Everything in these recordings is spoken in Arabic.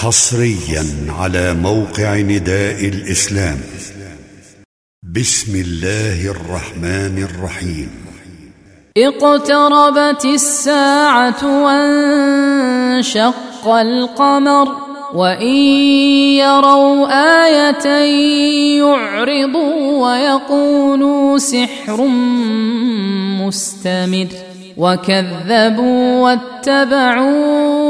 حصريا على موقع نداء الإسلام. بسم الله الرحمن الرحيم. اقتربت الساعة وانشق القمر وإن يروا آية يعرضوا ويقولوا سحر مستمر وكذبوا واتبعوا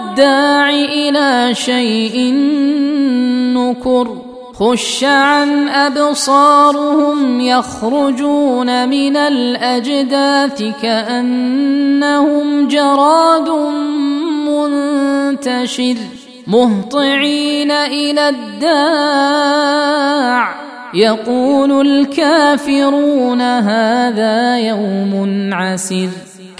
الداع إلى شيء نكر خش عن أبصارهم يخرجون من الأجداث كأنهم جراد منتشر مهطعين إلى الداع. يقول الكافرون هذا يوم عسر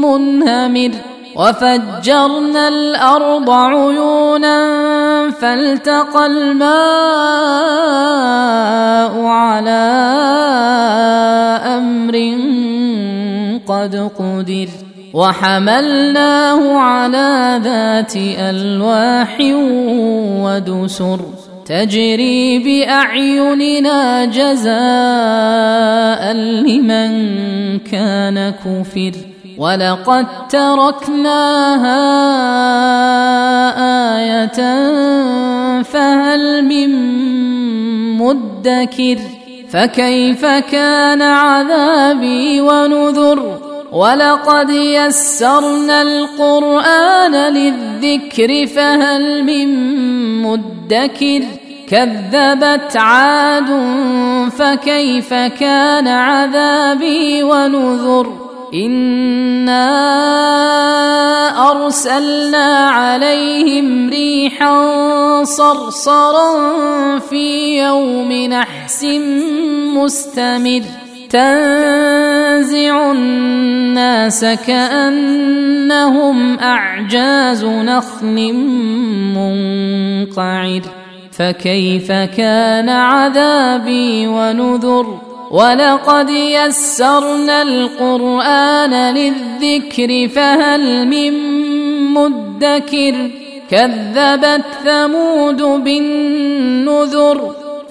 منهمر وفجرنا الأرض عيونا فالتقى الماء على أمر قد قدر وحملناه على ذات الواح ودسر تجري بأعيننا جزاء لمن كان كفر. ولقد تركناها إيه فهل من مدكر فكيف كان عذابي ونذر ولقد يسرنا القران للذكر فهل من مدكر كذبت عاد فكيف كان عذابي ونذر إنا أرسلنا عليهم ريحا صرصرا في يوم نحس مستمر تنزع الناس كأنهم أعجاز نخل منقعر. فكيف كان عذابي ونذر؟ ولقد يسرنا القرآن للذكر فهل من مدكر؟ كذبت ثمود بالنذر.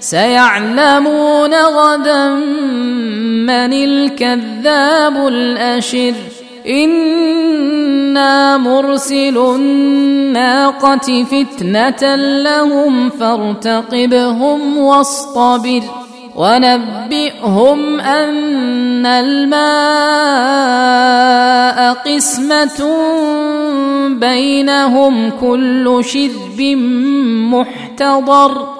سيعلمون غدا من الكذاب الأشر. إنا مرسل الناقة فتنة لهم فارتقبهم واصطبر. ونبئهم أن الماء قسمة بينهم كل شذب محتضر.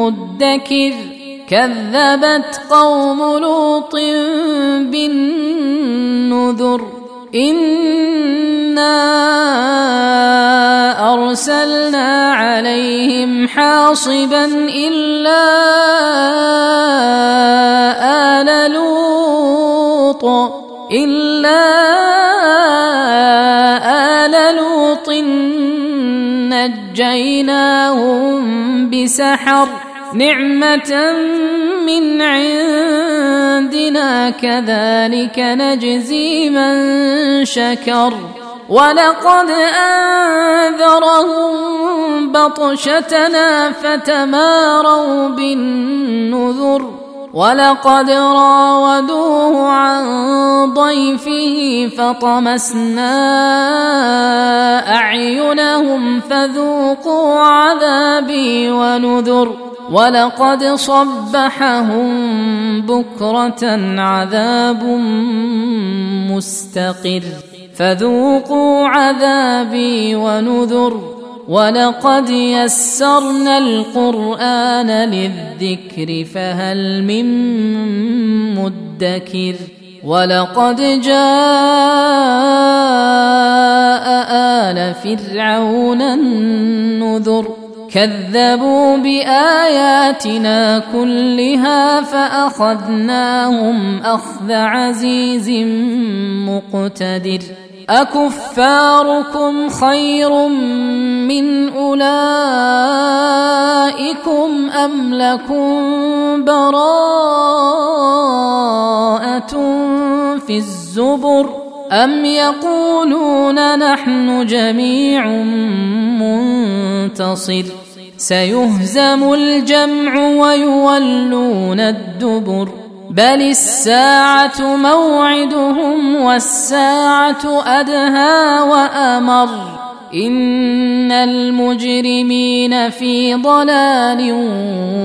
مدكر كذبت قوم لوط بالنذر إنا أرسلنا عليهم حاصبا إلا آل لوط إلا آل لوط نجيناهم بسحر نعمة من عندنا كذلك نجزي من شكر. ولقد أنذرهم بطشتنا فتماروا بالنذر. ولقد راودوه عن ضيفه فطمسنا أعينهم فذوقوا عذابي ونذر. ولقد صبحهم بكرة عذاب مستقر. فذوقوا عذابي ونذر. ولقد يسرنا القرآن للذكر فهل من مدكر؟ ولقد جاء آل فرعون النذر. كذبوا بآياتنا كلها فأخذناهم أخذ عزيز مقتدر. أكفاركم خير من أولئكم أم لكم براءة في الزبر؟ أم يقولون نحن جميع منتصر؟ سيهزم الجمع ويولون الدبر. بل الساعة موعدهم والساعة أدهى وأمر. إن المجرمين في ضلال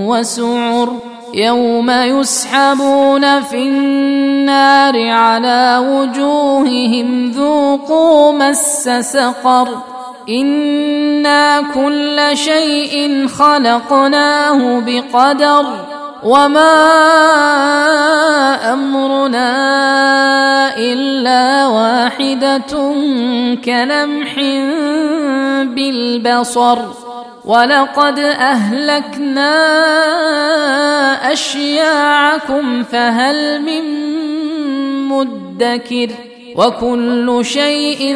وسعر. يوم يسحبون في النار على وجوههم ذوقوا مس سقر. أنا كل شيء خلقناه بقدر وما امرنا الا واحدة كلمح بالبصر ولقد اهلكنا اشياعكم فهل من مدكر وكل شيء